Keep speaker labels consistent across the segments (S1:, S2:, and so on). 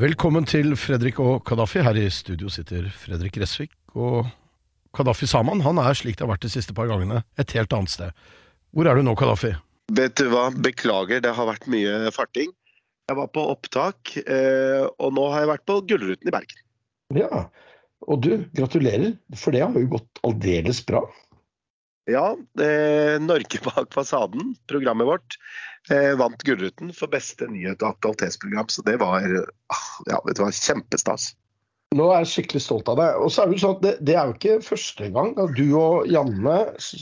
S1: Velkommen til Fredrik og Kadafi. Her i studio sitter Fredrik Resvik. Og Kadafi Saman han er, slik det har vært de siste par gangene, et helt annet sted. Hvor er du nå, Kadafi?
S2: Vet du hva, beklager, det har vært mye farting. Jeg var på opptak, eh, og nå har jeg vært på Gullruten i Bergen.
S1: Ja, og du, gratulerer, for det har jo gått aldeles bra.
S2: Ja, eh, Norge bak fasaden, programmet vårt, vant Gullruten for beste nyhet- og aktualitetsprogram. Så det var ah, ja, det var kjempestas.
S1: Nå er jeg skikkelig stolt av deg. Og så er Det jo sånn at det, det er jo ikke første gang at du og Janne,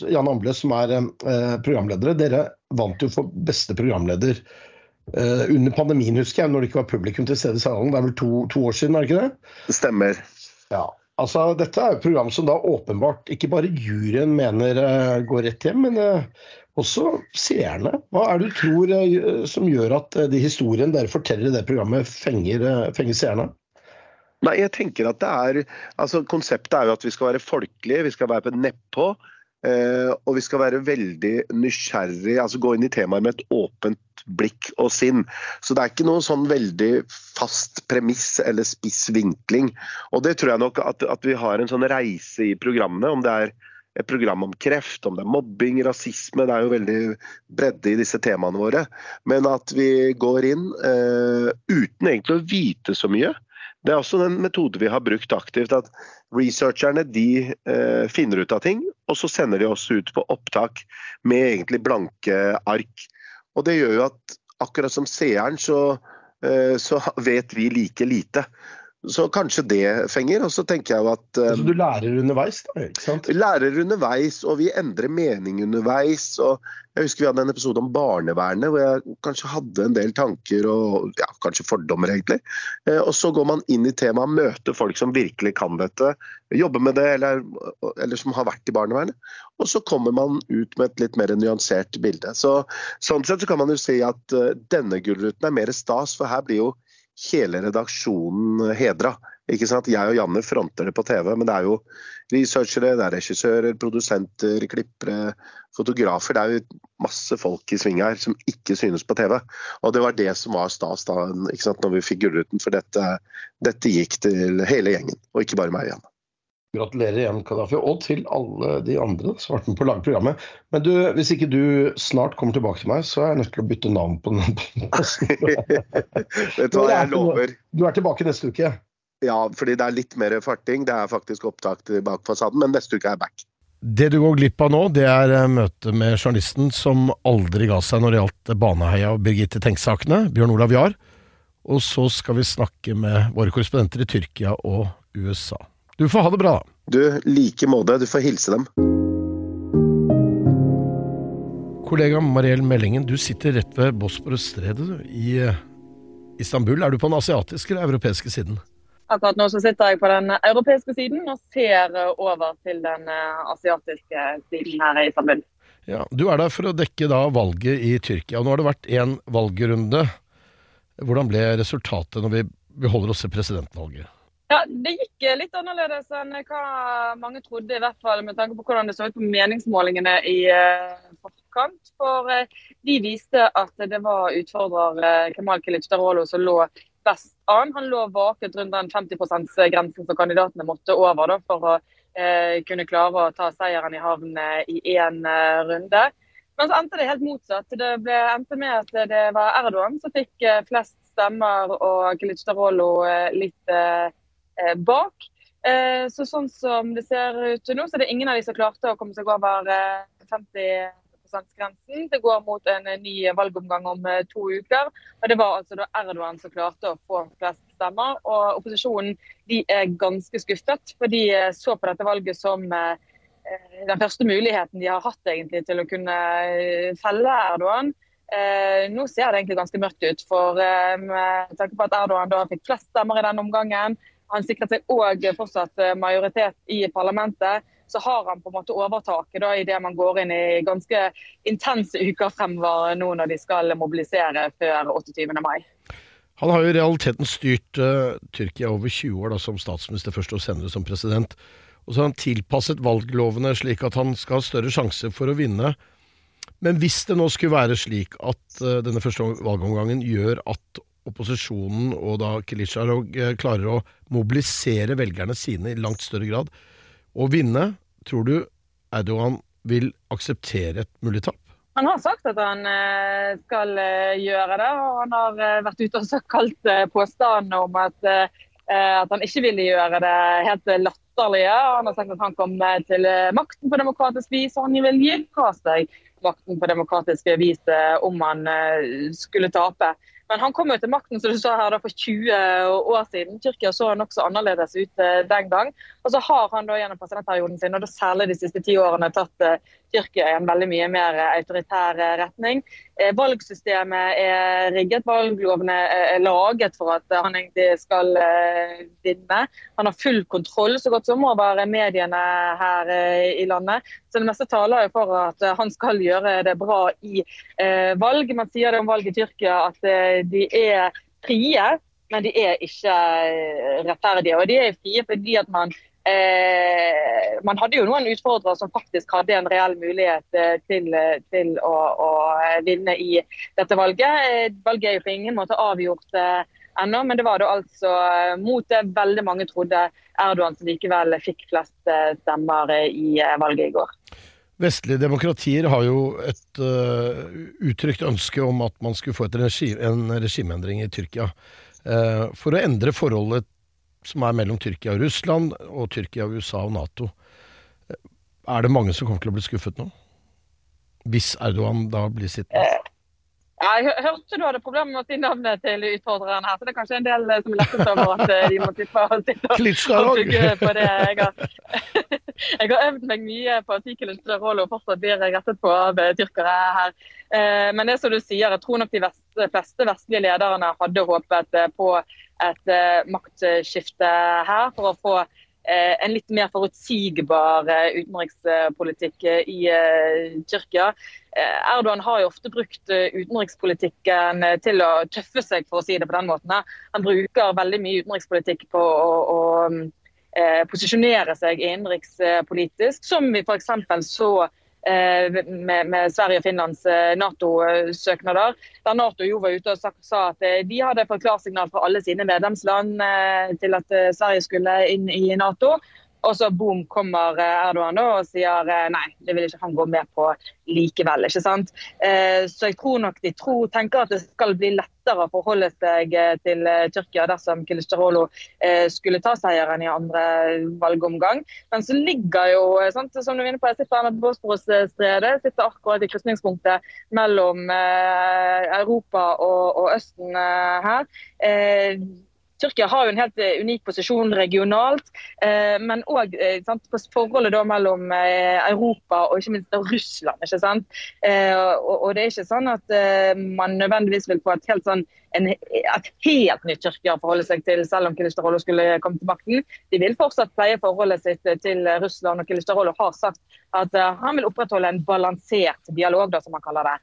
S1: Janne Amble, som er eh, programledere, dere vant jo for beste programleder eh, under pandemien, husker jeg, når det ikke var publikum til stede i salen. Det er vel to, to år siden, er det ikke det?
S2: Det stemmer.
S1: Ja, altså Dette er jo et program som da åpenbart ikke bare juryen mener eh, går rett hjem, men eh, også seerne. Hva er det du tror eh, som gjør at eh, de historiene dere forteller i det programmet, fenger, eh, fenger seerne?
S2: Nei, jeg tenker at det er altså Konseptet er jo at vi skal være folkelige, vi skal være på nedpå. Eh, og vi skal være veldig nysgjerrig, altså gå inn i temaet med et åpent blikk og sinn. Så det er ikke noe sånn veldig fast premiss eller spiss vinkling. Og det tror jeg nok at, at vi har en sånn reise i programmene, om det er et program om kreft, om det er mobbing, rasisme. Det er jo veldig bredde i disse temaene våre. Men at vi går inn uh, uten egentlig å vite så mye. Det er også den metode vi har brukt aktivt. at Researcherne de uh, finner ut av ting, og så sender de oss ut på opptak med egentlig blanke ark. Og Det gjør jo at akkurat som seeren, så, uh, så vet vi like lite. Så kanskje det fenger. Og så tenker jeg jo at um,
S1: Så du lærer underveis, da? ikke sant?
S2: vi lærer underveis, og vi endrer mening underveis. og Jeg husker vi hadde en episode om barnevernet, hvor jeg kanskje hadde en del tanker og ja, kanskje fordommer, egentlig. Eh, Og så går man inn i temaet, møter folk som virkelig kan dette, jobber med det, eller, eller som har vært i barnevernet. Og så kommer man ut med et litt mer nyansert bilde. Så, sånn sett så kan man jo si at eh, denne Gullruten er mer stas, for her blir jo hele redaksjonen hedra. Ikke sant? Jeg og Janne fronter det på TV, men det er jo researchere, det er regissører, produsenter, klippere, fotografer. Det er jo masse folk i sving her som ikke synes på TV. Og det var det som var stas da ikke sant? når vi fikk Gullruten, for dette, dette gikk til hele gjengen, og ikke bare meg og Janne.
S1: Gratulerer igjen, Kadafi, og til alle de andre som har vært med på å lage programmet. Men du, hvis ikke du snart kommer tilbake til meg, så er jeg nødt til å bytte navn på den posten.
S2: Vet du hva, jeg lover.
S1: Du er tilbake neste uke.
S2: Ja, fordi det er litt mer farting. Det er faktisk opptak til bak fasaden, men neste uke er jeg back.
S1: Det du går glipp av nå, det er eh, møtet med journalisten som aldri ga seg når det gjaldt Baneheia og Birgitte Tengs-sakene, Bjørn Olav Jahr. Og så skal vi snakke med våre korrespondenter i Tyrkia og USA. Du får ha det bra, da.
S2: Du, like måte. Du får hilse dem.
S1: Kollega Mariell Meldingen, du sitter rett ved Bosporus-stredet i eh, Istanbul. Er du på den asiatiske eller europeiske siden?
S3: Akkurat nå så sitter jeg på den europeiske siden og ser over til den eh, asiatiske siden her i Istanbul.
S1: Ja, Du er der for å dekke da valget i Tyrkia. Nå har det vært én valgrunde. Hvordan ble resultatet når vi beholder oss til presidentvalget?
S3: Ja, Det gikk litt annerledes enn hva mange trodde, i hvert fall med tanke på hvordan det så ut på meningsmålingene i eh, forkant. For eh, de viste at det var utfordrer eh, Kemal Kilicdaroglu som lå best an. Han lå vaket rundt den 50 %-grensen som kandidatene måtte over da, for å eh, kunne klare å ta seieren i havn eh, i én eh, runde. Men så endte det helt motsatt. Det ble, endte med at det var Erdogan som fikk eh, flest stemmer, og Kilicdaroglu eh, litt eh, eh, bak. Eh, så sånn som det ser ut nå, så er det ingen av de som klarte å komme seg over eh, 50 %-grensen. Det går mot en eh, ny valgomgang om eh, to uker. Og Det var altså da Erdogan som klarte å få flest stemmer. Og opposisjonen de er ganske skuffet, for de eh, så på dette valget som eh, eh, den første muligheten de har hatt egentlig til å kunne eh, felle Erdogan. Eh, nå ser det egentlig ganske mørkt ut, for eh, med tanke på at Erdogan da fikk flest stemmer i denne omgangen, han sikrer seg òg fortsatt majoritet i parlamentet, så har han på en måte overtaket da, det man går inn i ganske intense uker fremover nå når de skal mobilisere før 28. mai.
S1: Han har jo i realiteten styrt uh, Tyrkia over 20 år da, som statsminister først, og senere som president. Og så har han tilpasset valglovene slik at han skal ha større sjanse for å vinne. Men hvis det nå skulle være slik at uh, denne første valgomgangen gjør at opposisjonen og da Kilicdarog uh, klarer å mobilisere velgerne sine i langt større grad og vinne, tror du Erdogan vil akseptere et mulig tap?
S3: Han har sagt at han eh, skal eh, gjøre det, og han har eh, vært ute og kalt påstanden om at, at, han ikke ville gjøre det helt latterlige. Han har sagt at han kom til makten på demokratisk vis, og han vil gi fra seg makten på demokratisk vis om han skulle tape. Men han kom jo til makten som du sa her, for 20 år siden. Tyrkia så nokså annerledes ut eh, den gang. Og så har han da gjennom presidentperioden sin, og da særlig de siste ti årene, tatt uh, Tyrkia i en veldig mye mer autoritær retning. Eh, valgsystemet er rigget, valglovene er laget for at han egentlig skal eh, vinne. Han har full kontroll så godt som over mediene her eh, i landet. Så det meste taler for at han skal gjøre det bra i valg. Man sier det om valget i Tyrkia at de er frie, men de er ikke rettferdige. Og de er frie fordi at man Eh, man hadde jo noen utfordrere som faktisk hadde en reell mulighet eh, til, til å, å, vinne i dette valget. Eh, valget er jo på ingen måte avgjort eh, ennå, men det var da altså eh, mot det veldig mange trodde Erdogan som likevel fikk flest stemmer i valget i går.
S1: Vestlige demokratier har jo et uh, uttrykt ønske om at man skulle få regi en regimeendring i Tyrkia. Uh, for å endre forholdet som er mellom Tyrkia og Russland, og Tyrkia, og USA og Nato. Er det mange som kommer til å bli skuffet nå? Hvis Erdogan da blir sittende?
S3: Eh, jeg hørte du hadde problemer med å si navnet til utfordreren her, så det er kanskje en del eh, som er lettet over at eh, de må og sitte og på det. Jeg har, jeg har øvd meg mye på artikkelen til rolle og fortsatt blir rettet på av tyrkere her. Men det som du sier, jeg tror nok de fleste vestlige lederne hadde håpet på et uh, maktskifte her for å få uh, en litt mer forutsigbar uh, utenrikspolitikk i Tyrkia. Erdogan har jo ofte brukt utenrikspolitikken til å tøffe seg, for å si det på den måten. Han bruker veldig mye utenrikspolitikk på å, å posisjonere seg innenrikspolitisk, som vi f.eks. så Eh, med, med, Sverige og Finlands eh, Nato-søknader. Der Nato jo var ute og sa at eh, de hadde fått klarsignal fra alle sine medlemsland til at Sverige skulle inn i Nato. Og så boom kommer eh, Erdogan da og sier eh, nei, det vil ikke han gå med på likevel. ikke sant? Eh, så jeg tror nok de tror, tenker at det skal bli lettere å forholde seg til Tyrkia dersom Kilistarolo skulle ta seieren i andre valgomgang. Men så ligger jo, sant, som du er inne på, jeg sitter her med Bosporus-stredet, sitter akkurat i krysningspunktet mellom Europa og, og Østen her. Tyrkia har jo en helt eh, unik posisjon regionalt, eh, men òg eh, på forholdet mellom Europa og ikke minst Russland. ikke sant? Og det er ikke sånn at man nødvendigvis vil få et helt, sånn, en, et helt nytt Tyrkia å forholde seg til, selv om Kilistarolo skulle komme til makten. De vil fortsatt pleie forholdet sitt til Russland, og Kilistarolo har sagt at han vil opprettholde en balansert dialog, da, som han kaller det,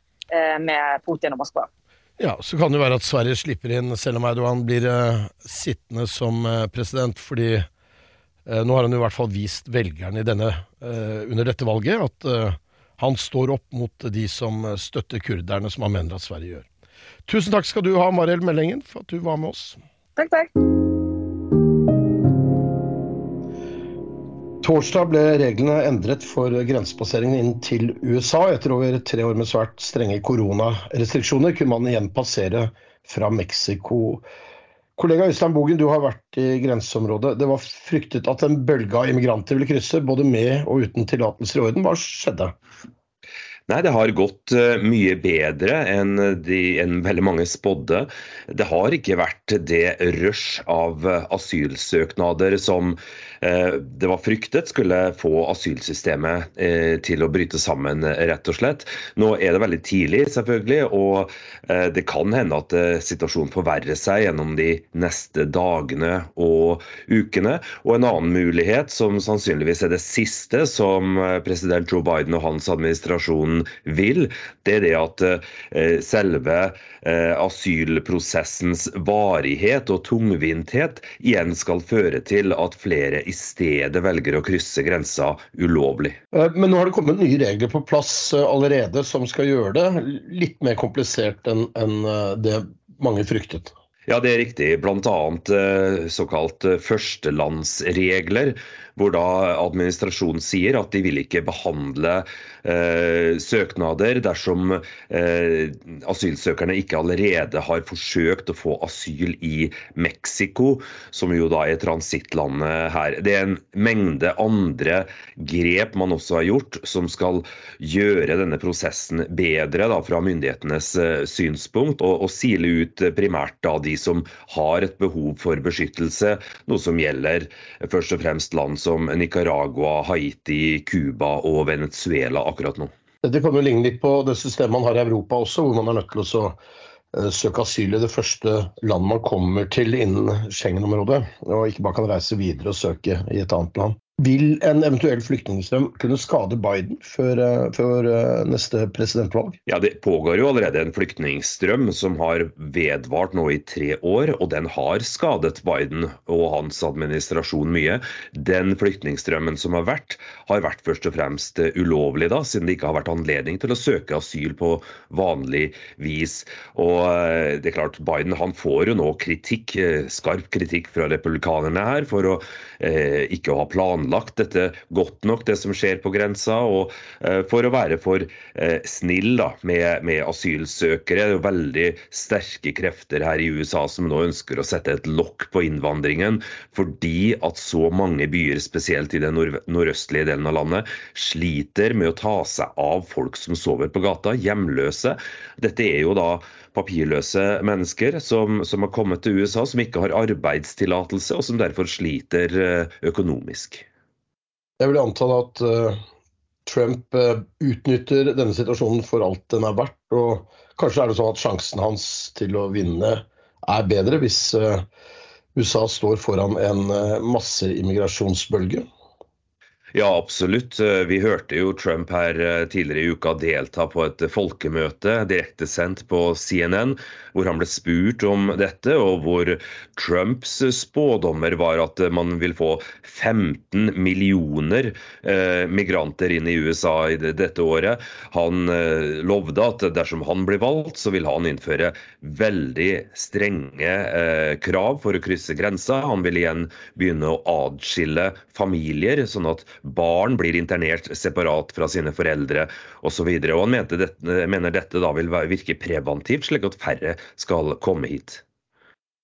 S3: med Putin og Moskva.
S1: Ja, Så kan det være at Sverige slipper inn, selv om Erdogan blir uh, sittende som uh, president. fordi uh, nå har han jo i hvert fall vist velgerne denne, under dette valget at han står opp mot de som støtter kurderne, som han mener at Sverige gjør. Tusen takk skal du ha, Mariel Mellengen, for at du var med oss.
S3: Takk, takk.
S4: Torsdag ble reglene endret for grensepasseringen inn til USA. Etter over tre år med svært strenge koronarestriksjoner kunne man igjen passere fra Mexico. Kollega Øystein Bogen, du har vært i grenseområdet. Det var fryktet at en bølge av immigranter ville krysse, både med og uten tillatelser i orden. Hva skjedde?
S5: Nei, det har gått uh, mye bedre enn, de, enn veldig mange spådde. Det har ikke vært det rush av uh, asylsøknader som det var fryktet skulle få asylsystemet til å bryte sammen, rett og slett. Nå er det veldig tidlig, selvfølgelig, og det kan hende at situasjonen forverrer seg gjennom de neste dagene og ukene. Og en annen mulighet, som sannsynligvis er det siste som president Joe Biden og hans administrasjon vil, det er det at eh, selve eh, asylprosessens varighet og tungvinthet igjen skal føre til at flere i stedet velger å krysse grensa ulovlig.
S1: Eh, men nå har det kommet nye regler på plass allerede som skal gjøre det litt mer komplisert enn det mange fryktet.
S5: Ja, det er riktig. Bl.a. såkalt førstelandsregler hvor da administrasjonen sier at de vil ikke behandle eh, søknader dersom eh, asylsøkerne ikke allerede har forsøkt å få asyl i Mexico, som jo da er transittlandet her. Det er en mengde andre grep man også har gjort, som skal gjøre denne prosessen bedre da, fra myndighetenes eh, synspunkt, og, og sile ut primært da de som har et behov for beskyttelse, noe som gjelder først og fremst land som Nicaragua, Haiti, Cuba og Venezuela akkurat nå.
S1: Det kan jo ligne litt på det systemet man har i Europa også, hvor man er nødt til å eh, søke asyl i det første landet man kommer til innen Schengen-området, og ikke bare kan reise videre og søke i et annet land. Vil en eventuell flyktningstrøm kunne skade Biden før, eh, før, eh, neste presidentvalg?
S5: Ja, Det pågår jo allerede en flyktningstrøm som har vedvart nå i tre år, og den har skadet Biden og hans administrasjon mye. Den flyktningstrømmen som har vært, har vært først og fremst eh, ulovlig, da, siden det ikke har vært anledning til å søke asyl på vanlig vis. Og det er klart, Biden han får jo nå kritikk, skarp kritikk fra republikanerne her for å eh, ikke å ha planer planlagt dette godt nok, det som skjer på grensa, og eh, for å være for eh, snill da, med, med asylsøkere. Det er veldig sterke krefter her i USA som nå ønsker å sette et lokk på innvandringen, fordi at så mange byer, spesielt i den nord nordøstlige delen av landet, sliter med å ta seg av folk som sover på gata, hjemløse. Dette er jo da papirløse mennesker som, som, har kommet til USA, som ikke har arbeidstillatelse, og som derfor sliter eh, økonomisk.
S1: Jeg vil anta at uh, Trump uh, utnytter denne situasjonen for alt den er verdt. Og kanskje er det sånn at sjansen hans til å vinne er bedre hvis uh, USA står foran en masseimmigrasjonsbølge.
S5: Ja, absolutt. Vi hørte jo Trump her tidligere i uka delta på et folkemøte direktesendt på CNN, hvor han ble spurt om dette, og hvor Trumps spådommer var at man vil få 15 millioner eh, migranter inn i USA i dette året. Han eh, lovde at dersom han blir valgt, så vil han innføre veldig strenge eh, krav for å krysse grensa. Han vil igjen begynne å adskille familier, sånn at barn blir internert separat fra sine foreldre osv. Han dette, mener dette da vil virke preventivt, slik at færre skal komme hit.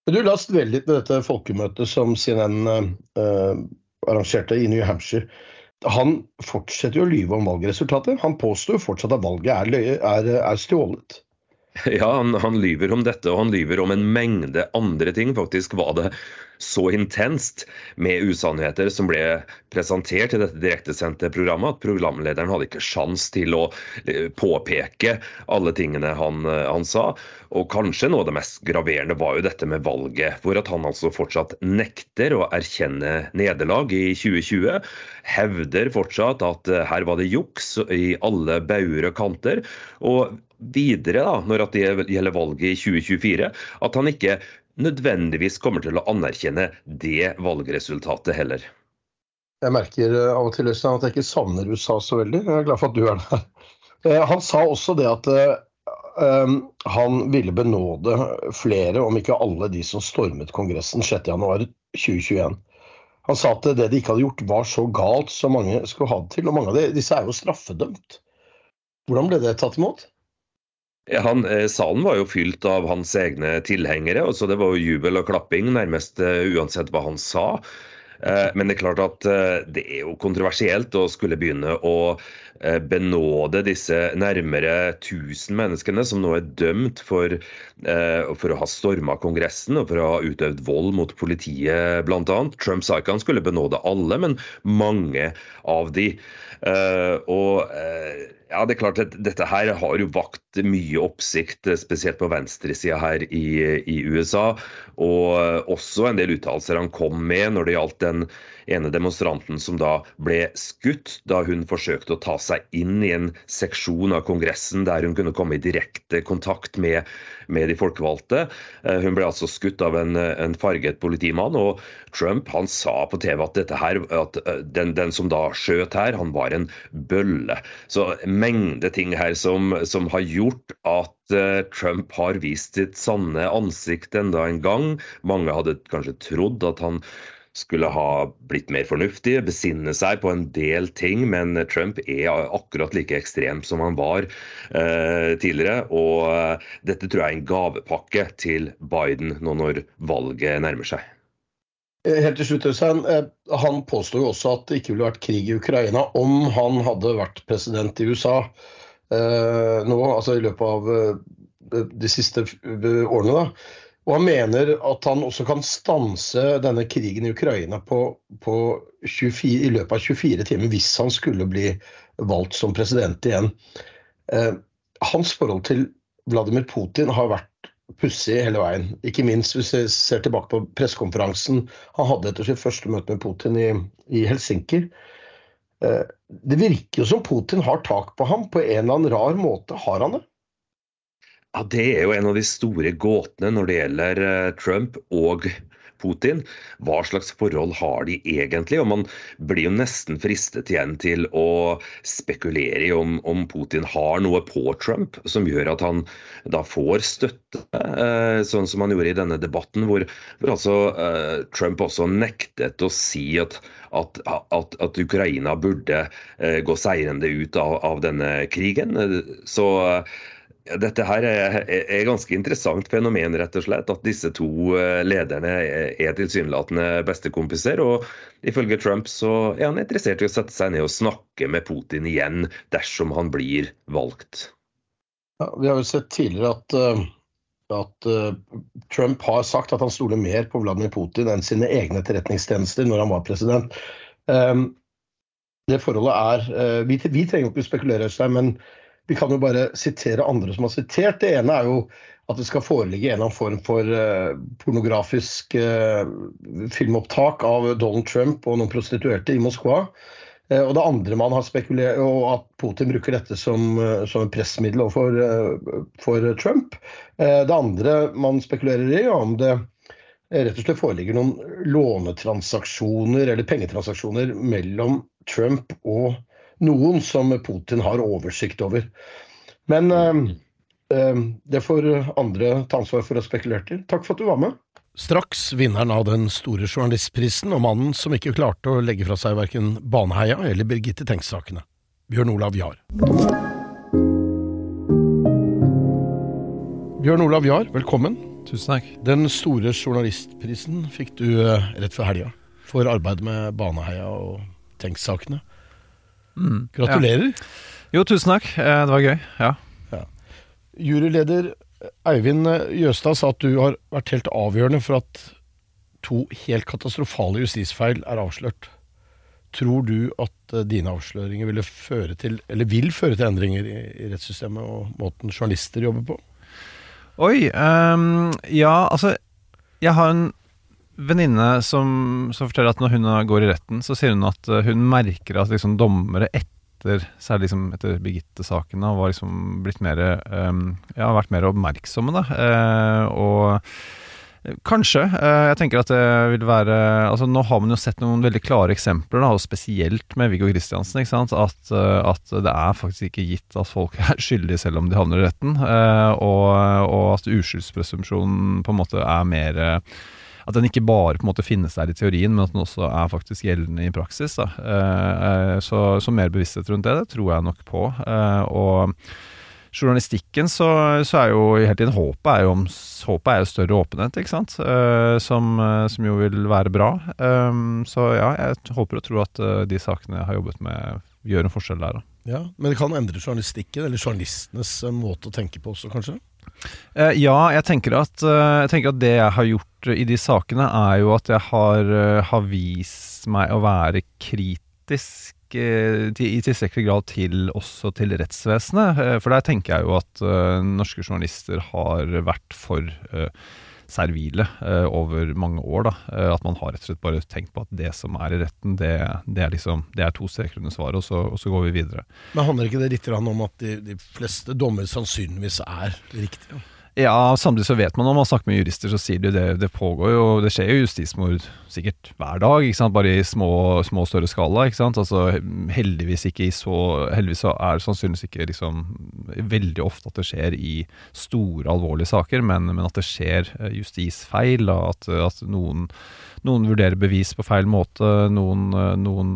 S1: Du, La oss dvele litt med dette folkemøtet som CNN eh, arrangerte i New Hampshire. Han fortsetter jo å lyve om valgresultatet. Han påstår fortsatt at valget er, er, er stjålet.
S5: Ja, han, han, lyver om dette, og han lyver om en mengde andre ting. Faktisk var det så intenst med usannheter som ble presentert i dette direktesendte programmet, at programlederen hadde ikke sjans til å eh, påpeke alle tingene han, eh, han, sa. Og kanskje noe av det mest graverende var jo dette med valget, hvor at han altså fortsatt nekter å erkjenne nederlag i 2020. Hevder fortsatt at eh, her var det juks i alle bauger og kanter. og videre da, når det gjelder valget i 2024, at han ikke nødvendigvis kommer til å anerkjenne det valgresultatet heller.
S1: Jeg merker eh, av og til at jeg ikke savner USA så veldig. Jeg er glad for at du er der. Eh, han sa også det at um, han ville benåde flere, om ikke alle, de som stormet Kongressen 6.1.2021. Han sa at det de ikke hadde gjort var så galt som mange skulle ha det til. Og mange av disse er jo straffedømt. Hvordan ble det tatt imot?
S5: Han, eh, salen var jo fylt av hans egne tilhengere, og så det var jo jubel og klapping nærmest uh, uansett hva han sa. Uh, men det er klart at det er jo kontroversielt å skulle begynne å eh, benåde disse nærmere 1000 menneskene som nå er dømt for, eh, for å ha storma Kongressen og for å ha utøvd vold mot politiet, bl.a. Trump sa ikke han skulle benåde alle, men mange av de. Og ja, det er klart at Dette her har jo vakt mye oppsikt, spesielt på venstresida her i, i, USA. Og også en del uttalelser han kom med når det gjaldt den ene demonstranten som da ble skutt da hun forsøkte å ta seg inn i en seksjon av Kongressen der hun kunne komme i direkte kontakt med, med de folkevalgte. Eh, hun ble altså skutt av en, en, farget politimann. og Trump han sa på TV at, dette her, at eh, den, den som da skjøt her, han var en bølle. Så mengde ting her som, som har gjort at eh, Trump har vist sitt sanne ansikt enda en gang. Mange hadde kanskje trodd at han skulle ha blitt mer fornuftig, besinne seg på en del ting. Men Trump er akkurat like ekstrem som han var eh, tidligere. Og eh, dette tror jeg er en gavepakke til Biden nå når valget nærmer seg.
S1: Eh, helt til slutt, Øystein. Eh, han påstår jo også at det ikke ville vært krig i Ukraina om han hadde vært president i USA eh, nå, altså i løpet av de siste årene. da. Og han mener at han også kan stanse denne krigen i Ukraina på, på 24, i løpet av 24 timer hvis han skulle bli valgt som president igjen. Eh, hans forhold til Vladimir Putin har vært pussig hele veien. Ikke minst hvis vi ser tilbake på pressekonferansen han hadde etter sitt første møte med Putin i, i Helsinki. Eh, det virker jo som Putin har tak på ham på en eller annen rar måte. Har han det?
S5: Ja, Det er jo en av de store gåtene når det gjelder eh, Trump og Putin. Hva slags forhold har de egentlig? Og Man blir jo nesten fristet igjen til å spekulere i om, om Putin har noe på Trump som gjør at han da får støtte, eh, sånn som han gjorde i denne debatten, hvor, hvor altså eh, Trump også nektet å si at at, at, at, Ukraina burde gå seirende ut av, av denne krigen. Så dette her er, er ganske interessant fenomen, rett og slett. At disse to eh, lederne er tilsynelatende bestekompiser. Og ifølge Trump så er han interessert i å sette seg ned og snakke med Putin igjen dersom han blir valgt.
S1: Ja, vi har jo sett tidligere at, eh, at uh, Trump har sagt at han stoler mer på Vladimir Putin enn sine egne etterretningstjenester når han var president. Det forholdet er vi, vi, trenger ikke spekulere, Øystein, men vi kan jo bare sitere andre som har sitert. Det ene er jo at det skal foreligge en eller annen form for uh, pornografisk uh, filmopptak av Donald Trump og noen prostituerte i Moskva. Uh, og det andre man har spekulert og at Putin bruker dette som, som en pressmiddel overfor for Trump. det andre man spekulerer i, om det rett og slett foreligger noen lånetransaksjoner eller pengetransaksjoner mellom Trump og noen som Putin har oversikt over. Men uh, uh, det får andre ta ansvar for å spekulere til. Takk for at du var med.
S6: Straks vinneren av den store journalistprisen, og mannen som ikke klarte å legge fra seg verken Baneheia eller Birgitte Tengs-sakene. Bjørn Olav Jahr. Bjørn Olav Jahr, velkommen.
S7: Tusen takk.
S6: Den store journalistprisen fikk du uh, rett før helga for arbeidet med Baneheia og Tengs-sakene. Mm, Gratulerer. Ja.
S7: Jo, tusen takk. Eh, det var gøy. Ja. ja.
S6: Juryleder Eivind Jøstad sa at du har vært helt avgjørende for at to helt katastrofale justisfeil er avslørt. Tror du at eh, dine avsløringer ville føre til, eller vil føre til endringer i, i rettssystemet og måten journalister jobber på?
S7: Oi. Um, ja, altså Jeg har en venninne som, som, forteller at når hun går i retten, så sier hun at eh, hun merker at liksom dommere etter særlig liksom etter Birgitte-sakene har liksom blitt mer um, Ja, vært mer oppmerksomme, da. Uh, og Kanskje. Jeg tenker at det vil være altså Nå har man jo sett noen veldig klare eksempler, da, og spesielt med Viggo Kristiansen. ikke sant? At, at, det er faktisk ikke gitt at folk er skyldige selv om de havner i retten. Og, og at uskyldspresumpsjonen på en måte er mer at den ikke bare på en måte finnes der i teorien, men at den også er faktisk gjeldende i praksis. Da. Eh, eh, så, så, mer bevissthet rundt det, det tror jeg nok på. Eh, og journalistikken så, så, er jo hele tiden håpet er jo, om, håpet er jo større åpenhet, ikke sant. Som, som, jo vil være bra. Så ja, jeg håper og tror at de sakene jeg har jobbet med gjør en forskjell der. Da.
S1: Ja, Men det kan endre journalistikken, eller journalistenes måte å tenke på også, kanskje?
S7: Eh, ja, jeg tenker, at, eh, jeg tenker at det jeg har gjort i de sakene, er jo at jeg har, eh, har vist meg å være kritisk i tilstrekkelig grad til også til rettsvesenet. For der tenker jeg jo at norske journalister har vært for servile eh, over mange år. da, Eh, At man har rett og slett bare tenkt på at det som er i retten, det, det er liksom, det er to streker under svaret, og så, og så går vi videre.
S1: Men handler ikke det litt om at de, de fleste dommer sannsynligvis er riktige?
S7: Ja, samtidig så vet man når man snakker med jurister, så sier de det, det pågår jo, det skjer jo justismord sikkert hver dag, ikke sant, bare i små, små større skala, ikke sant. Altså heldigvis ikke i så, heldigvis så er det sannsynligvis ikke liksom veldig ofte at det skjer i store, alvorlige saker, men, men at det skjer eh, justisfeil, at, at noen, noen vurderer bevis på feil måte, noen, eh, noen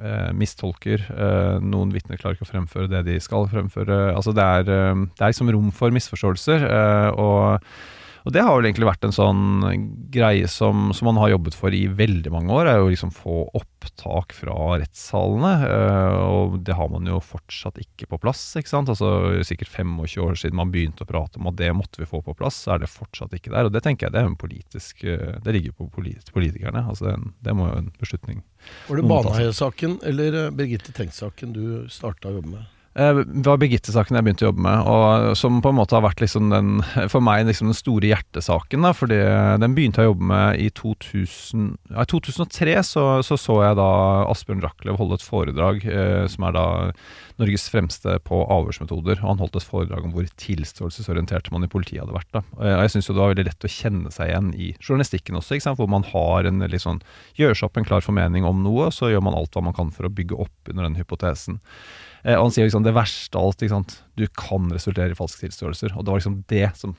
S7: eh, mistolker, eh, noen vitner klarer ikke å fremføre det de skal fremføre. Altså det er, eh, det er liksom rom for misforståelser, eh, og, og det har vel egentlig vært en sånn greie som, som man har jobbet for i veldig mange år, er jo liksom få opptak fra rettssalene, eh, og det har man jo fortsatt ikke på plass, ikke sant. Altså sikkert 25 år siden man begynte å prate om at det måtte vi få på plass, så er det fortsatt ikke der, og det tenker jeg det er en politisk, eh, det ligger på politikerne, altså det, det må jo en beslutning.
S1: Var det. Baneheia-saken eller eh, Birgitte Tengs-saken du starta å jobbe med?
S7: Eh, Det var Birgitte-saken jeg begynte å jobbe med, og som på en måte har vært liksom den, for meg liksom den store hjertesaken. Da, fordi Den begynte jeg å jobbe med i 2000, ja, 2003. Så, så så jeg da Asbjørn Rachlew holde et foredrag, eh, som er da Norges fremste på avhørsmetoder. og Han holdt et foredrag om hvor tilståelsesorientert man i politiet hadde vært. Da. Og jeg syns det var veldig lett å kjenne seg igjen i journalistikken også, hvor man har en sånn, gjør seg opp en klar formening om noe, så gjør man alt hva man kan for å bygge opp under den hypotesen. Eh, og han sier liksom det verste av alt, ikke sant? du kan resultere i falske tilståelser. Og det var liksom det som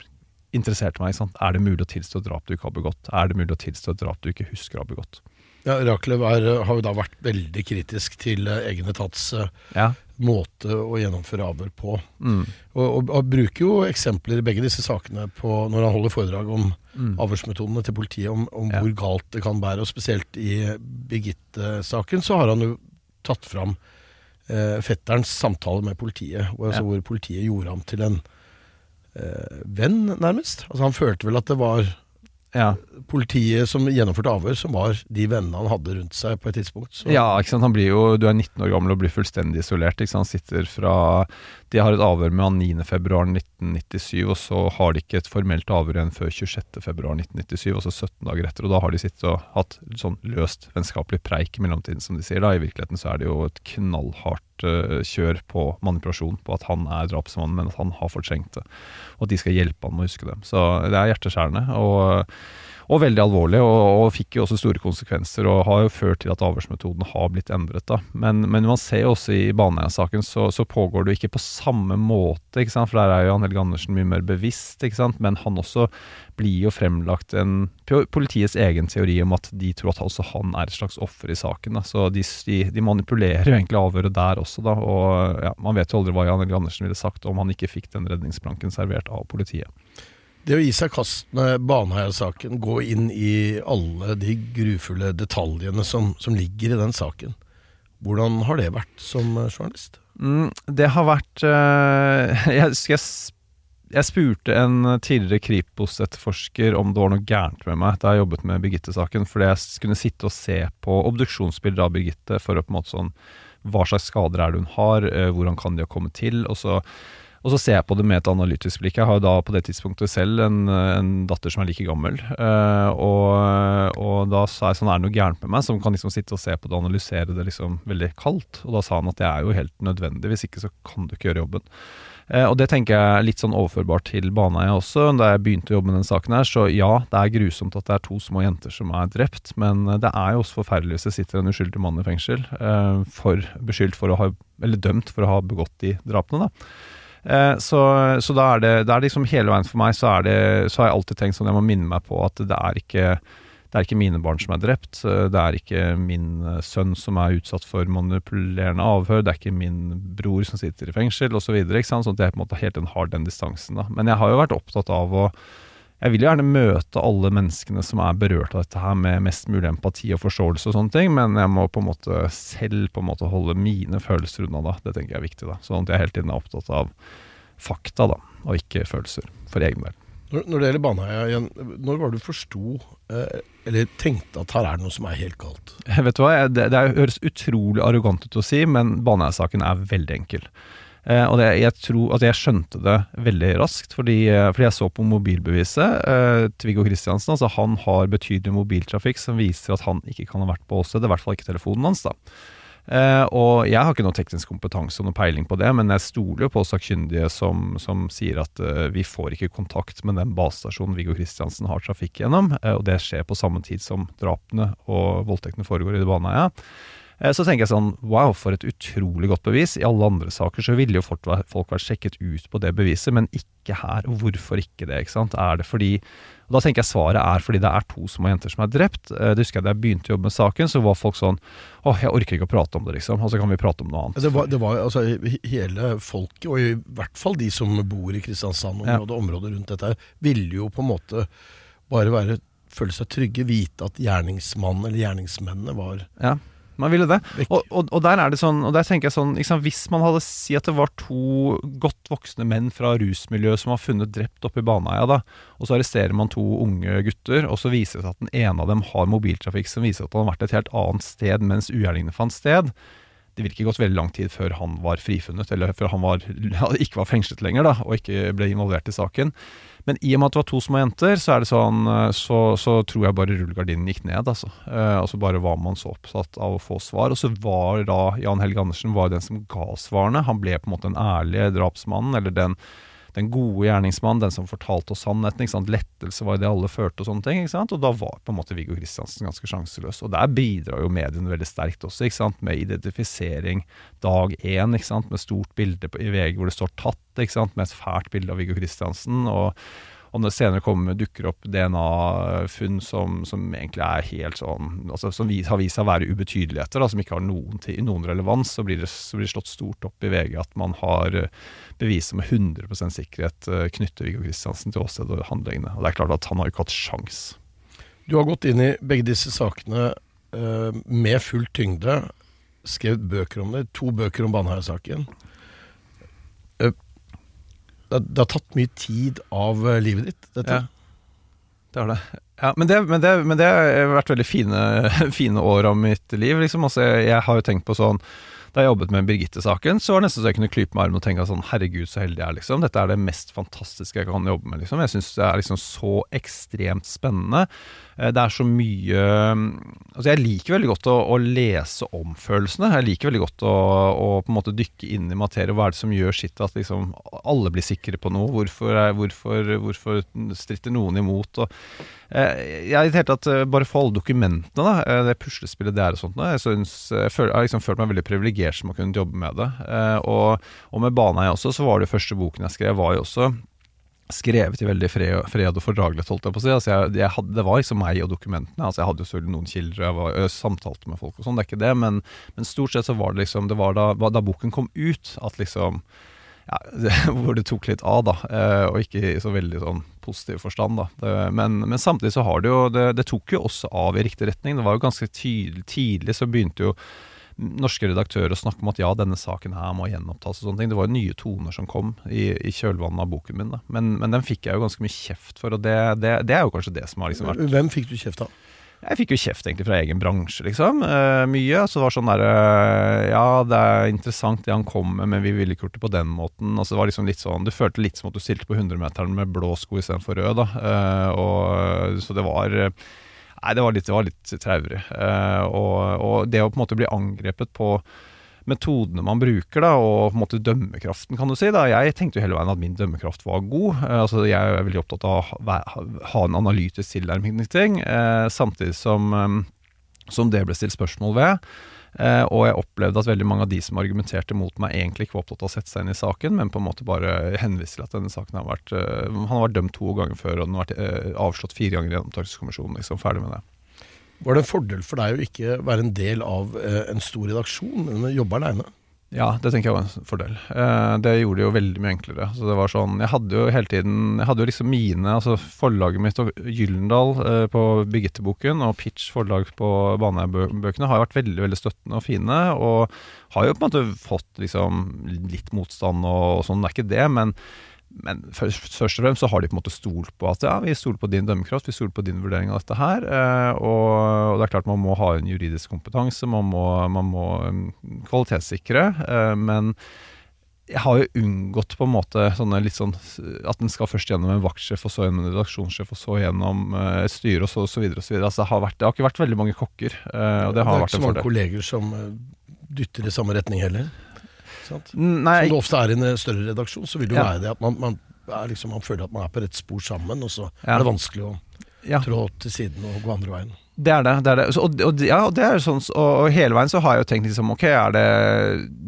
S7: interesserte meg. Ikke sant? Er det mulig å tilstå et drap du ikke har begått? Er det mulig å tilstå et drap du ikke husker å ha begått?
S1: Ja, eh, har jo da vært veldig kritisk til eh, egen etats eh,
S7: Ja.
S1: måte å gjennomføre avhør på.
S7: Mm.
S1: Og, og, og bruker jo eksempler i begge disse sakene på når han holder foredrag om
S7: Mm.
S1: avhørsmetodene til politiet, om, om
S7: Ja.
S1: hvor galt det kan bære. Og spesielt i Birgitte-saken så har han jo tatt fram fetterens samtale med politiet, hvor, altså,
S7: Ja.
S1: hvor politiet gjorde ham til en eh, venn, nærmest. Altså Han følte vel at det var
S7: Ja.
S1: politiet som gjennomførte avhør, som var de vennene han hadde rundt seg på et tidspunkt. Så,
S7: Ja, ikke sant? Han blir jo, du er 19 år gammel og blir fullstendig isolert. Ikke sant? Han sitter fra De har et avhør med han 9.2.1997, og så har de ikke et formelt avhør igjen før 26.2.1997, altså 17 dager etter. Og da har de sittet og hatt sånn løst vennskapelig preik i mellomtiden, som de sier. da I virkeligheten så er det jo et knallhardt uh, kjør på manipulasjon, på at han er drapsmannen, men at han har fortrengt det. Og at de skal hjelpe han med å huske det. Så det er hjerteskjærende. og og veldig alvorlig, og, og fikk jo også store konsekvenser, og har jo ført til at avhørsmetoden har blitt endret. da. Men, men man ser jo også i Baneheia-saken, så, så pågår det jo ikke på samme måte, ikke sant? for der er jo Jan Helge Andersen mye mer bevisst, ikke sant? men han også blir jo fremlagt en politiets egen teori om at de tror at også han er et slags offer i saken. da. Så de, de, de manipulerer jo egentlig avhøret der også, da, og ja, man vet jo aldri hva Jan Helge Andersen ville sagt om han ikke fikk den redningsplanken servert av politiet.
S1: Det å gi seg kast med Baneheia-saken, gå inn i alle de grufulle detaljene som, som ligger i den saken, hvordan har det vært som eh, journalist?
S7: Mm, det har vært øh, jeg, jeg, jeg spurte en tidligere Kripos-etterforsker om det var noe gærent med meg da jeg jobbet med Birgitte-saken, fordi jeg kunne sitte og se på obduksjonsbilder av Birgitte for å på en måte sånn Hva slags skader er det hun har? eh, Hvordan kan de ha kommet til? Og så, og så ser jeg på det med et analytisk blikk. Jeg har da på det tidspunktet selv en, en datter som er like gammel. Uh, og, og da sa jeg sånn, er det noe gærent med meg, som kan liksom sitte og se på det og analysere det liksom veldig kaldt. Og da sa han at det er jo helt nødvendig, hvis ikke så kan du ikke gjøre jobben. Uh, og det tenker jeg er litt sånn overførbart til Baneheia også. Da jeg begynte å jobbe med den saken her, så ja, det er grusomt at det er to små jenter som er drept, men eh, det er jo også forferdelig hvis det sitter en uskyldig mann i fengsel, uh, for, beskyldt for å ha, eller dømt for å ha begått de drapene, da. Eh, så, så da er det, det er liksom hele veien for meg så, det, så har jeg alltid tenkt sånn Jeg må minne meg på at det er ikke det er ikke mine barn som er drept, eh, det er ikke min eh, sønn som er utsatt for manipulerende avhør, det er ikke min bror som sitter i fengsel osv. Så videre, sånn at jeg på en måte helt har den distansen. da. Men jeg har jo vært opptatt av å jeg vil jo gjerne møte alle menneskene som er berørt av dette her med mest mulig empati og forståelse og sånne ting, men jeg må på en måte selv på en måte holde mine følelser unna da. Det tenker jeg er viktig, da. Sånn at jeg hele tiden er opptatt av fakta, da, og ikke følelser, for egen del.
S1: Når, når det gjelder Baneheia igjen, når var det du forsto, eh, eller tenkte at her er det noe som er helt galt?
S7: Vet du hva, det, det høres utrolig arrogant ut å si, men Baneheia-saken er veldig enkel. Eh, og det, jeg tror at jeg skjønte det veldig raskt, fordi, eh, fordi jeg så på mobilbeviset eh, Viggo Kristiansen. Altså han har betydelig mobiltrafikk som viser at han ikke kan ha vært på åstedet, i hvert fall ikke telefonen hans. da. Eh, og jeg har ikke noe teknisk kompetanse og noe peiling på det, men jeg stoler jo på sakkyndige som, som sier at eh, vi får ikke kontakt med den basestasjonen Viggo Kristiansen har trafikk gjennom, eh, og det skjer på samme tid som drapene og voldtektene foregår i det Baneheia. Eh, Så tenker jeg sånn, wow, for et utrolig godt bevis. I alle andre saker så ville jo folk, vært- sjekket ut på det beviset, men ikke her. Og hvorfor ikke det? ikke sant? Er det fordi og Da tenker jeg svaret er fordi det er to små jenter som er drept. Eh, Det husker jeg Da jeg begynte å jobbe med saken, så var folk sånn åh, jeg orker ikke å prate om det, liksom. Og så kan vi prate om noe annet.
S1: Det var, det var altså hele folket, og i hvert fall de som bor i Kristiansand-området og området rundt dette, ville jo på en måte bare være, føle seg trygge, vite at gjerningsmannen eller gjerningsmennene var
S7: Ja, man ville det. Og, og, og der er det sånn, og der tenker jeg sånn sant, Hvis man hadde si at det var to godt voksne menn fra rusmiljøet som var funnet drept oppe i Baneheia, da, og så arresterer man to unge gutter, og så viser det seg at den ene av dem har mobiltrafikk som viser at han har vært et helt annet sted mens ugjerningene fant sted. Det ville ikke gått veldig lang tid før han var frifunnet, eller før han var, ikke var fengslet lenger da, og ikke ble involvert i saken. Men i og med at det var to små jenter, så er det sånn eh, Så, så tror jeg bare rullegardinen gikk ned, altså. Eh, altså bare var man så opptatt av å få svar. Og så var da Jan Helge Andersen var den som ga svarene. Han ble på en måte den ærlige drapsmannen, eller den, den gode gjerningsmannen, den som fortalte oss sannheten. ikke sant? Lettelse var det alle følte og sånne ting. ikke sant? Og da var på en måte Viggo Kristiansen ganske sjanseløs. Og der bidrar jo mediene veldig sterkt også, ikke sant? med identifisering dag én, ikke sant? med stort bilde på, i VG hvor det står 'tatt', ikke sant? med et fælt bilde av Viggo Kristiansen. og og når det senere kommer, dukker opp DNA-funn som, som egentlig er helt sånn altså Som har vist seg å være ubetydeligheter, da, som ikke har noen, noen relevans. Så blir, det, så blir det slått stort opp i VG at man har eh, bevis som med 100 sikkerhet eh, knytter Viggo Kristiansen til åstedet og handlingene. Og det er klart at han har ikke hatt sjans.
S1: Du har gått inn i begge disse sakene uh, med full tyngde, skrevet bøker om det, to bøker om Baneheia-saken. Det, det har tatt mye tid av eh, livet ditt, dette.
S7: Ja. Det har det. Ja, men, det, men, det, men det har vært veldig fine, fine år av mitt liv. Liksom. Altså, jeg, jeg har jo tenkt på sånn Da jeg jobbet med Birgitte-saken, så var det nesten så jeg kunne klype med armen og tenke sånn Herregud, så heldig jeg er, liksom. Dette er det mest fantastiske jeg kan jobbe med, liksom. Jeg syns det er liksom så ekstremt spennende. Eh, Det er så mye Altså, jeg liker veldig godt å, å lese om følelsene. Jeg liker veldig godt å, å på en måte dykke inn i materie. Hva er det som gjør sitt at liksom alle blir sikre på noe? Hvorfor, hvorfor, hvorfor stritter noen imot? Og, eh, jeg i det hele tatt eh, bare for alle dokumentene, da, det puslespillet det er og sånt, jeg, synes, jeg, føler, jeg har liksom følt meg veldig privilegert som har kunnet jobbe med det. Og, og med Baneheia også, så var det første boken jeg skrev, var jo også skrevet i veldig fred, fred og fordragelighet, holdt jeg på å si. Altså jeg, jeg hadde, det var liksom meg og dokumentene. Altså jeg hadde jo selvfølgelig noen kilder, jeg, var, jeg samtalte med folk og sånn, det er ikke det, men, men stort sett så var det liksom Det var da, da boken kom ut at liksom ja, det, hvor det tok litt av, da. Eh, og ikke i så veldig sånn positiv forstand, da. Det, men, men samtidig så har det jo det, det tok jo også av i riktig retning. Det var jo ganske tydelig, tidlig så begynte jo norske redaktører å snakke om at ja, denne saken her må gjenopptas og sånne ting. Det var jo nye toner som kom i, i kjølvannet av boken min. Da. Men, men den fikk jeg jo ganske mye kjeft for, og det, det, det er jo kanskje det som har liksom vært
S1: Hvem fikk du kjeft av?
S7: Jeg fikk jo kjeft egentlig fra egen bransje, liksom. Eh, mye. Så det var sånn derre Ja, det er interessant det han kom med, men vi ville ikke gjort det på den måten. Altså, det var liksom litt sånn Du følte litt som at du stilte på 100-meteren med blå sko istedenfor rød, da. Eh, og, så det var Nei, det var litt, det litt traurig. Uh, og, og det å på en måte bli angrepet på metodene man bruker, da, og på en måte dømmekraften, kan du si. da. Jeg tenkte jo hele veien at min dømmekraft var god. Uh, altså, Jeg er veldig opptatt av å ha en analytisk tilnærming til ting, uh, samtidig som, um, som det ble stilt spørsmål ved. Eh, og jeg opplevde at veldig mange av de som argumenterte mot meg, egentlig ikke var opptatt av å sette seg inn i saken, men på en måte bare henviste til at denne saken har vært eh, Han har vært dømt to ganger før, og den har vært eh, avslått fire ganger i Gjenopptakelseskommisjonen. Liksom, ferdig med det.
S1: Var det en fordel for deg å ikke være en del av en stor redaksjon, men jobbe aleine?
S7: Ja, det tenker jeg var en fordel. Eh, det gjorde det jo veldig mye enklere. Så det var sånn, Jeg hadde jo hele tiden Jeg hadde jo liksom mine altså Forlaget mitt og Gyllendal eh, på Birgitte-boken og Pitch forlag på Baneheia-bøkene har vært veldig veldig støttende og fine. Og har jo på en måte fått liksom litt motstand og, og sånn, det er ikke det. men men først, først og fremst så har de på en måte stolt på at ja, vi stoler på din dømmekraft, vi stoler på din vurdering av dette her. Eh, og, og det er klart man må ha en juridisk kompetanse, man må, man må um, kvalitetssikre. Eh, men jeg har jo unngått på en måte sånne litt sånn at en skal først gjennom en vaktsjef, og så gjennom en redaksjonssjef, og så gjennom eh, et styre, og så, osv. osv. Altså, det, har vært, det har ikke vært veldig mange kokker, og det har
S1: det er ikke så mange kolleger som dytter i samme retning heller. Sant?
S7: Nei,
S1: Som det ofte er i en eh, større redaksjon, så vil det jo
S7: Ja.
S1: være det at man, man, er liksom, man føler at man er på rett spor sammen, og så
S7: Ja.
S1: er det vanskelig å trå til siden og gå andre veien.
S7: Det er det. det, er det. Og, og, ja, og det er sånn, og, hele veien så har jeg jo tenkt liksom Ok, er det,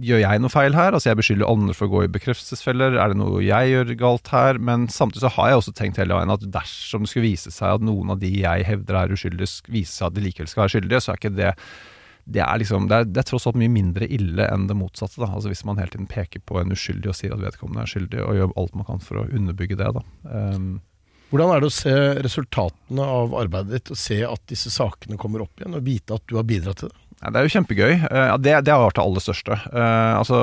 S7: gjør jeg noe feil her? Altså Jeg beskylder andre for å gå i bekreftelsesfeller. Er det noe jeg gjør galt her? Men samtidig så har jeg også tenkt hele veien at dersom det skulle vise seg at noen av de jeg hevder er uskyldige, viser seg at de likevel skal være skyldige, så er ikke det det er, liksom, det, er, det er tross alt mye mindre ille enn det motsatte. Da. Altså Hvis man hele tiden peker på en uskyldig og sier at vedkommende er skyldig, og gjør alt man kan for å underbygge det. Da. Um,
S1: Hvordan er det å se resultatene av arbeidet ditt, og se at disse sakene kommer opp igjen, og vite at du har bidratt til det?
S7: Ja, det er jo kjempegøy. Uh, det, det har vært det aller største. Uh, altså,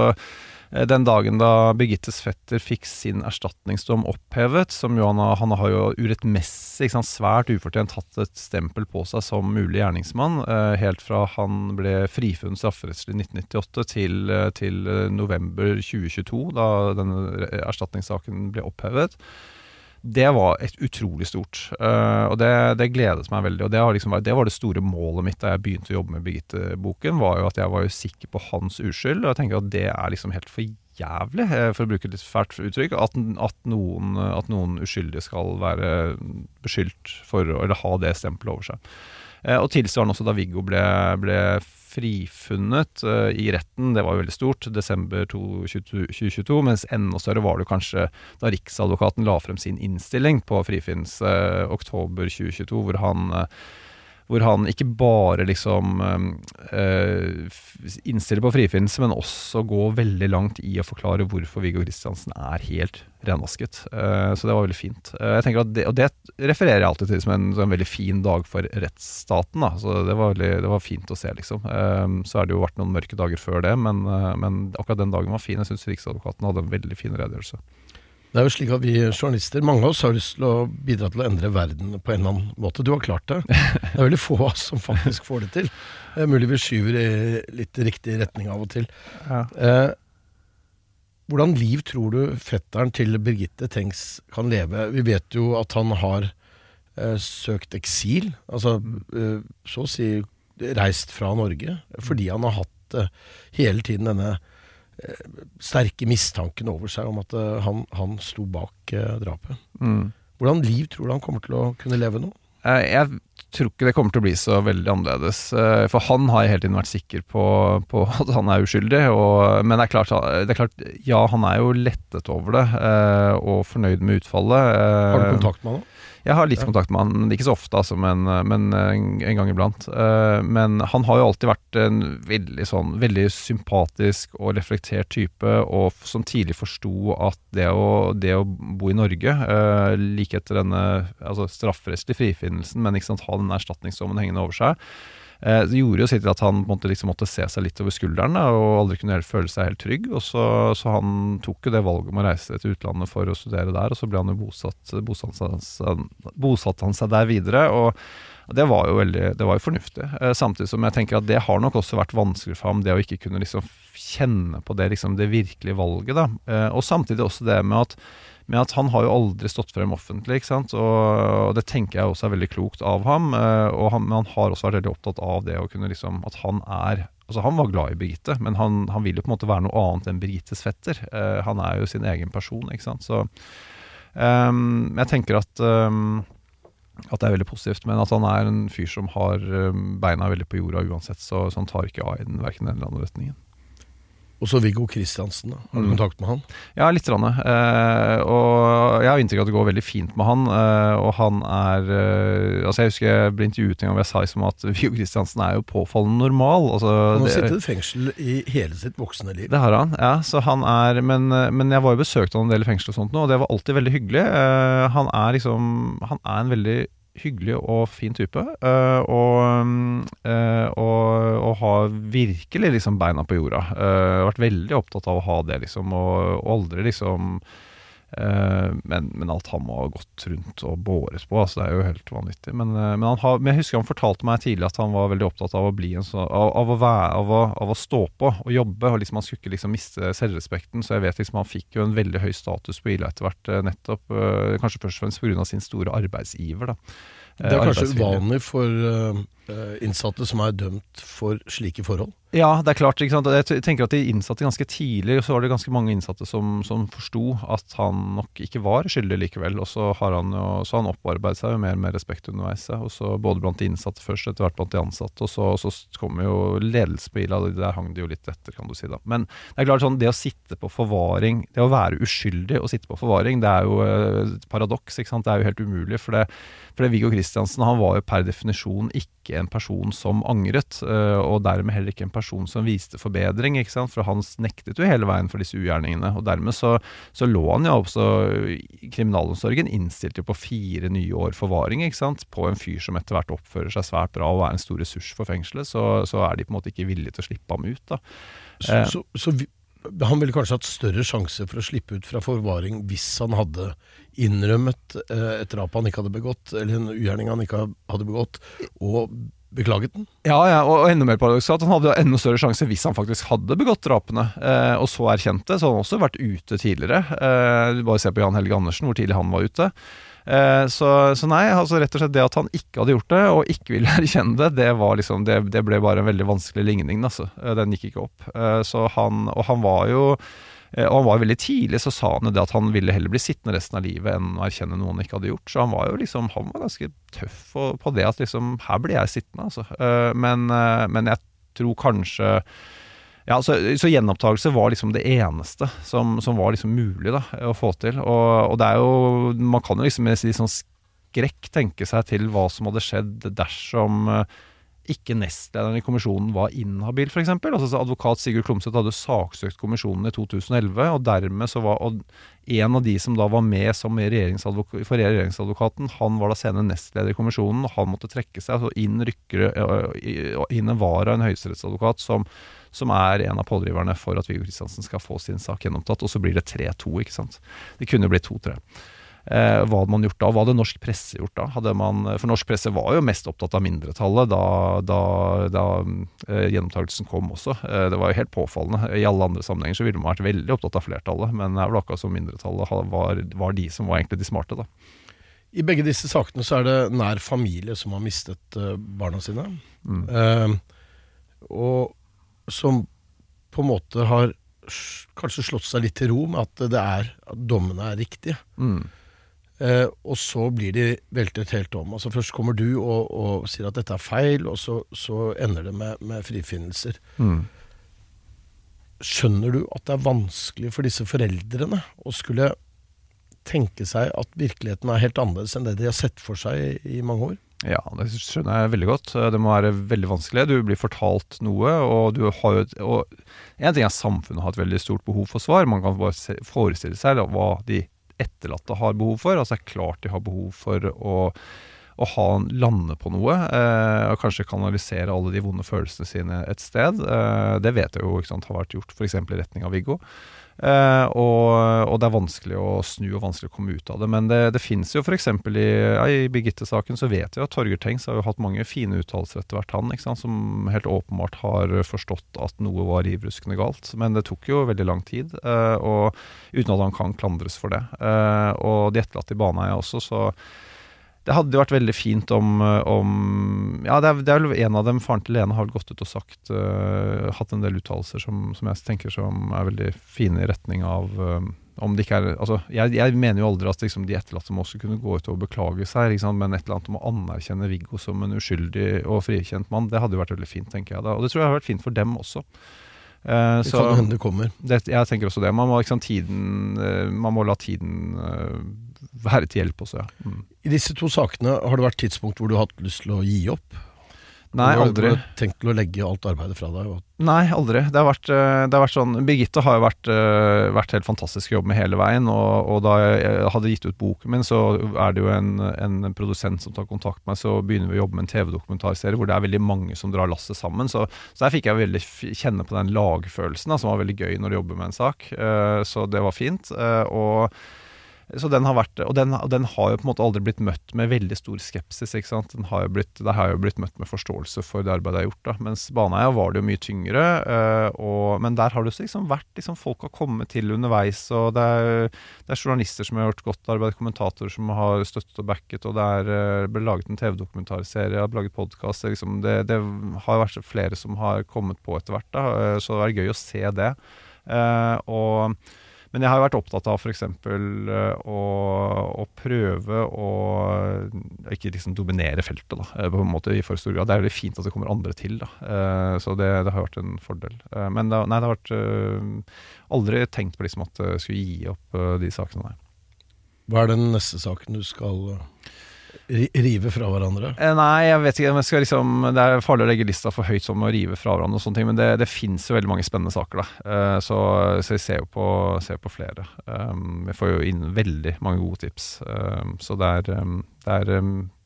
S7: den dagen da Birgittes fetter fikk sin erstatningsdom opphevet, som jo han, har, han har jo urettmessig, sant, svært ufortjent hatt et stempel på seg som mulig gjerningsmann, eh, helt fra han ble frifunnet strafferettslig i 1998 til, eh, til eh, november 2022, da denne erstatningssaken ble opphevet det var et utrolig stort. eh, og det, det gledet meg veldig. Og det, liksom, det var det store målet mitt da jeg begynte å jobbe med Birgitte-boken. var jo At jeg var jo sikker på hans uskyld. Og jeg tenker at det er liksom helt for jævlig, eh, for å bruke et litt fælt uttrykk, at, at, noen, at noen uskyldige skal være beskyldt for eller ha det stempelet over seg. Eh, og tilsvarende også da Viggo ble, ble frifunnet eh, i retten, det var jo veldig stort, desember 2022, mens enda større var det kanskje da Riksadvokaten la frem sin innstilling på frifinnelse eh, oktober 2022, hvor han eh, hvor han ikke bare liksom øh, innstiller på frifinnelse, men også går veldig langt i å forklare hvorfor Viggo Kristiansen er helt renvasket. Uh, så det var veldig fint. Uh, jeg at det, Og det refererer jeg alltid til som en, som en veldig fin dag for rettsstaten. Da. Så det var, veldig, det var fint å se, liksom. Uh, så har det jo vært noen mørke dager før det, men, men akkurat den dagen var fin. Jeg syns Riksadvokaten hadde en veldig fin redegjørelse.
S1: Det er jo slik at vi journalister, mange av oss har lyst til å bidra til å endre verden på en eller annen måte. Du har klart det. Det er veldig få av oss som faktisk får det til. Det er mulig vi skyver i litt riktig retning av og til.
S7: Ja.
S1: Eh, hvordan liv tror du fetteren til Birgitte Tengs kan leve? Vi vet jo at han har eh, søkt eksil, altså eh, så å si reist fra Norge, fordi han har hatt eh, hele tiden denne eh, sterke mistanken over seg om at eh, han, han sto bak eh, drapet.
S7: Mm.
S1: Hvordan liv tror du han kommer til å kunne leve nå?
S7: Eh, Jeg tror ikke det kommer til å bli så veldig annerledes. eh, For han har jeg hele tiden vært sikker på, på at han er uskyldig. Og, men det er, klart, det er klart, ja, han er jo lettet over det eh, og fornøyd med utfallet. eh,
S1: Har du kontakt med han nå?
S7: Jeg har litt kontakt med han, ikke så ofte, altså, men, men en, en gang iblant. Eh, Men han har jo alltid vært en veldig sånn Veldig sympatisk og reflektert type, og som tidlig forsto at det å, det å bo i Norge, eh, like etter denne altså strafferettslige frifinnelsen, men ikke sant, ha den erstatningsdommen hengende over seg, eh, det gjorde jo sitt at han måtte, liksom måtte se seg litt over skulderen da, og aldri kunne helt føle seg helt trygg. Og så, så han tok jo det valget om å reise til utlandet for å studere der, og så ble han jo bosatt, bosatt, han seg- der videre. og det var jo veldig, det var jo fornuftig. Eh, samtidig som jeg tenker at det har nok også vært vanskelig for ham, det å ikke kunne liksom kjenne på det, liksom det virkelige valget. da. Eh, og samtidig også det med at, med at han har jo aldri stått frem offentlig, ikke sant. Og det tenker jeg også er veldig klokt av ham. Eh, og han, men han har også vært veldig opptatt av det å kunne liksom At han er Altså Han var glad i Birgitte, men han, han vil jo på en måte være noe annet enn Birgittes fetter. Uh, han er jo sin egen person, ikke sant. Så um, jeg tenker at um, at det er veldig positivt, men at han er en fyr som har ehm, beina veldig på jorda uansett, så, så han tar ikke av i den verken den eller andre retningen.
S1: Og så Viggo Kristiansen. Har du
S7: Mm.
S1: kontakt med han?
S7: Ja, litt. Rann, eh, og jeg har inntrykk av at det går veldig fint med han. Eh, og han er eh, Altså Jeg husker jeg ble intervjuet en gang hvor jeg sa liksom at Viggo Kristiansen er jo påfallende normal. Altså,
S1: Han har sittet i fengsel i hele sitt voksne liv.
S7: Det har han, ja. Så han er, men, men jeg var jo besøkt han en del i fengsel og sånt nå, og det var alltid veldig hyggelig. Eh, han er liksom Han er en veldig hyggelig og fin type. eh, og, eh, og, og har virkelig liksom beina på jorda. Uh, vært veldig opptatt av å ha det, liksom, og, og aldri liksom eh, men, men alt han må ha gått rundt og båret på, altså det er jo helt vanvittig. Men, eh, men, han har, men jeg husker han fortalte meg tidlig at han var veldig opptatt av å bli en så, av, av, å være, av, å, av å stå på og jobbe. og liksom Han skulle ikke liksom miste selvrespekten, så jeg vet liksom han fikk jo en veldig høy status på Ila etter hvert, eh, nettopp. eh, kanskje først og fremst pga. sin store arbeidsiver. da. Eh,
S1: Det er kanskje uvanlig for eh, eh, innsatte som er dømt for slike forhold?
S7: Ja, det er klart. ikke sant? Jeg tenker at De innsatte ganske tidlig, og så var det ganske mange innsatte som, som forsto at han nok ikke var skyldig likevel. Og så har han jo så han opparbeidet seg jo mer med respekt underveis. Og så Både blant de innsatte først, etter hvert blant de ansatte. Og så, så kommer jo ledelse på Ila, der hang det jo litt etter, kan du si. da. Men det er klart sånn, det å sitte på forvaring, det å være uskyldig og sitte på forvaring, det er jo eh, et paradoks. ikke sant? Det er jo helt umulig. for det for det Viggo Kristiansen han var jo per definisjon ikke en person som angret, øh, og dermed heller ikke en person som viste forbedring, ikke sant? for han nektet jo hele veien for disse ugjerningene. og Dermed så, så lå han jo også kriminalomsorgen innstilte jo på fire nye år forvaring ikke sant? på en fyr som etter hvert oppfører seg svært bra og er en stor ressurs for fengselet, så, så er de på en måte ikke villige til å slippe ham ut. da.
S1: Så,
S7: Eh,
S1: så, så vi, han ville kanskje hatt større sjanse for å slippe ut fra forvaring hvis han hadde innrømmet eh, et drap han ikke hadde begått, eller en ugjerning han ikke hadde begått, og beklaget den?
S7: Ja, ja, og, og enda mer paradoksalt, han hadde enda større sjanse hvis han faktisk hadde begått drapene, eh, og så erkjente. Så han også vært ute tidligere. Eh, bare se på Jan Helge Andersen, hvor tidlig han var ute. Eh, så, så nei, altså rett og slett det at han ikke hadde gjort det, og ikke ville erkjenne det, det, liksom, det, det ble bare en veldig vanskelig ligning. Altså. Eh, Den gikk ikke opp. Eh, så han, og han var jo og han var veldig tidlig, så sa han jo det at han ville heller bli sittende resten av livet enn å erkjenne noe han ikke hadde gjort. Så han var jo liksom, han var ganske tøff på, det at liksom, her blir jeg sittende, altså. Men, men jeg tror kanskje ja, så, så gjenopptakelse var liksom det eneste som, som var liksom mulig da, å få til. Og, og det er jo Man kan jo liksom med litt sånn skrekk tenke seg til hva som hadde skjedd dersom eh, ikke nestlederen i kommisjonen var inhabil, f.eks. Altså, advokat Sigurd Klomsæt hadde saksøkt kommisjonen i 2011, og dermed så var og en av de som da var med som regjeringsadvok for regjeringsadvokaten, han var da senere nestleder i kommisjonen, og han måtte trekke seg. Så inn rykker det inn en vara, en høyesterettsadvokat, som, som er en av pådriverne for at Viggo Kristiansen skal få sin sak gjennomtatt. Og så blir det 3-2, ikke sant. Det kunne blitt 2-3. Eh, hva hadde man gjort da? Hva hadde norsk presse gjort da? Hadde man, for norsk presse var jo mest opptatt av mindretallet da, da, da eh, gjennomtakelsen kom også. Eh, det var jo helt påfallende. I alle andre sammenhenger så ville man vært veldig opptatt av flertallet, men det er vel akkurat som mindretallet var, var de som var egentlig de smarte, da.
S1: I begge disse sakene så er det nær familie som har mistet eh, barna sine.
S7: Mm.
S1: Eh, og som på en måte har kanskje slått seg litt til ro med at det er at dommene er riktige.
S7: Mm.
S1: Eh, og så blir de veltet helt om. Altså Først kommer du og, og sier at dette er feil, og så, så ender det med, med frifinnelser.
S7: Mm.
S1: Skjønner du at det er vanskelig for disse foreldrene å skulle tenke seg at virkeligheten er helt annerledes enn det de har sett for seg i, i mange år?
S7: Ja, det skjønner jeg veldig godt. Det må være veldig vanskelig. Du blir fortalt noe, og du har jo et og En ting er samfunnet har et veldig stort behov for svar. Man kan bare forestille seg hva de etterlatte har behov for. Altså det er klart de har behov for å, å ha, lande på noe, eh, og kanskje kanalisere alle de vonde følelsene sine et sted. Eh, det vet jeg jo ikke sant, har vært gjort f.eks. i retning av Viggo. Eh, og, og, det er vanskelig å snu og vanskelig å komme ut av det. Men det, det fins jo f.eks. i, ja, i Birgitte-saken så vet vi at Torgeir Tengs har jo hatt mange fine uttalelser etter hvert, han. sant, Som helt åpenbart har forstått at noe var ivruskende galt. Men det tok jo veldig lang tid, uh, og uten at han kan klandres for det. Uh, og de etterlatte i Baneheia også, så det hadde jo vært veldig fint om, om Ja, det er, det er, vel en av dem, faren til Lene, har vel gått ut og sagt uh, Hatt en del uttalelser som, som, jeg tenker som er veldig fine i retning av um, om det ikke er Altså, jeg, jeg mener jo aldri at liksom, de etterlatte må også kunne gå ut og beklage seg, men et eller annet om å anerkjenne Viggo som en uskyldig og frikjent mann, det hadde jo vært veldig fint, tenker jeg da. Og det tror jeg har vært fint for dem også. Eh,
S1: Det kan hende det kommer.
S7: det, jeg tenker også det. Man må, liksom, tiden, man må la tiden være til hjelp også, ja. Mm.
S1: I disse to sakene, har det vært tidspunkt hvor du har hatt lyst til å gi opp?
S7: Nei, aldri.
S1: du tenkt til å legge alt arbeidet fra deg?
S7: Nei, aldri. Det har vært, eh, det har vært sånn Birgitte har jo vært, eh, vært helt fantastisk å jobbe med hele veien. Og, og da jeg hadde gitt ut boken min, så er det jo en, en produsent som tar kontakt med meg, så begynner vi å jobbe med en TV-dokumentarserie hvor det er veldig mange som drar lasset sammen. Så, så der fikk jeg veldig kjenne på den lagfølelsen, da, som var veldig gøy når du jobber med en sak. Eh, Så det var fint. Og så den har vært, og den, den har jo på en måte aldri blitt møtt med veldig stor skepsis. ikke sant? Den har jo blitt, det har jo blitt møtt med forståelse for det arbeidet jeg har gjort. da. Mens Baneheia var det jo mye tyngre. eh, og, men der har det også liksom vært liksom Folk har kommet til underveis. og Det er, det er journalister som har gjort godt arbeid, kommentatorer som har støttet og backet. Og det er eh, ble laget en TV-dokumentarserie, har laget podkast. Liksom, det, det har vært flere som har kommet på etter hvert. da, eh, Så det er gøy å se det. Og men jeg har jo vært opptatt av f.eks. Å, å prøve å ikke liksom dominere feltet, da, eh, på en måte i for stor grad. Det er veldig fint at det kommer andre til, da. Eh, Så det, det har vært en fordel. Eh, Men det, nei, det har vært eh, Aldri tenkt på liksom at jeg skulle gi opp eh, de sakene, nei.
S1: hva er den neste saken du skal eh, rive fra hverandre?
S7: Eh, Nei, jeg vet ikke. jeg liksom, det er farlig å legge lista for høyt som å rive fra hverandre, og sånne ting, men det, det fins jo veldig mange spennende saker. da. Eh, Så, så jeg ser jo på, ser på flere. Um, Vi får jo inn veldig mange gode tips. Um, Så det er, um, det er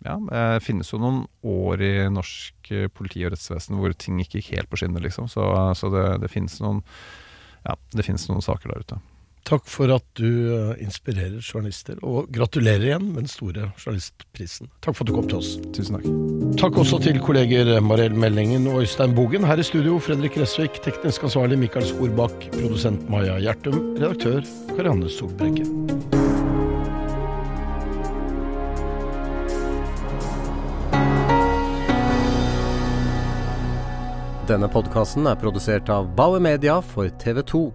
S7: Ja, det finnes jo noen år i norsk eh, politi og rettsvesen hvor ting ikke gikk helt på skinner, liksom. Så, så det, det finnes noen Ja, det finnes noen saker der ute.
S1: Takk for at du eh, inspirerer journalister, og gratulerer igjen med den store journalistprisen. Takk for at du kom til oss.
S7: Tusen takk.
S1: Takk også til kolleger Mariell Mellingen og Øystein Bogen. Her i studio Fredrik Resvik, teknisk ansvarlig Mikael Skorbakk, produsent Maja Gjertum, redaktør Karianne Solbrekke.
S8: Denne podkasten er produsert av Bauer Media for TV 2.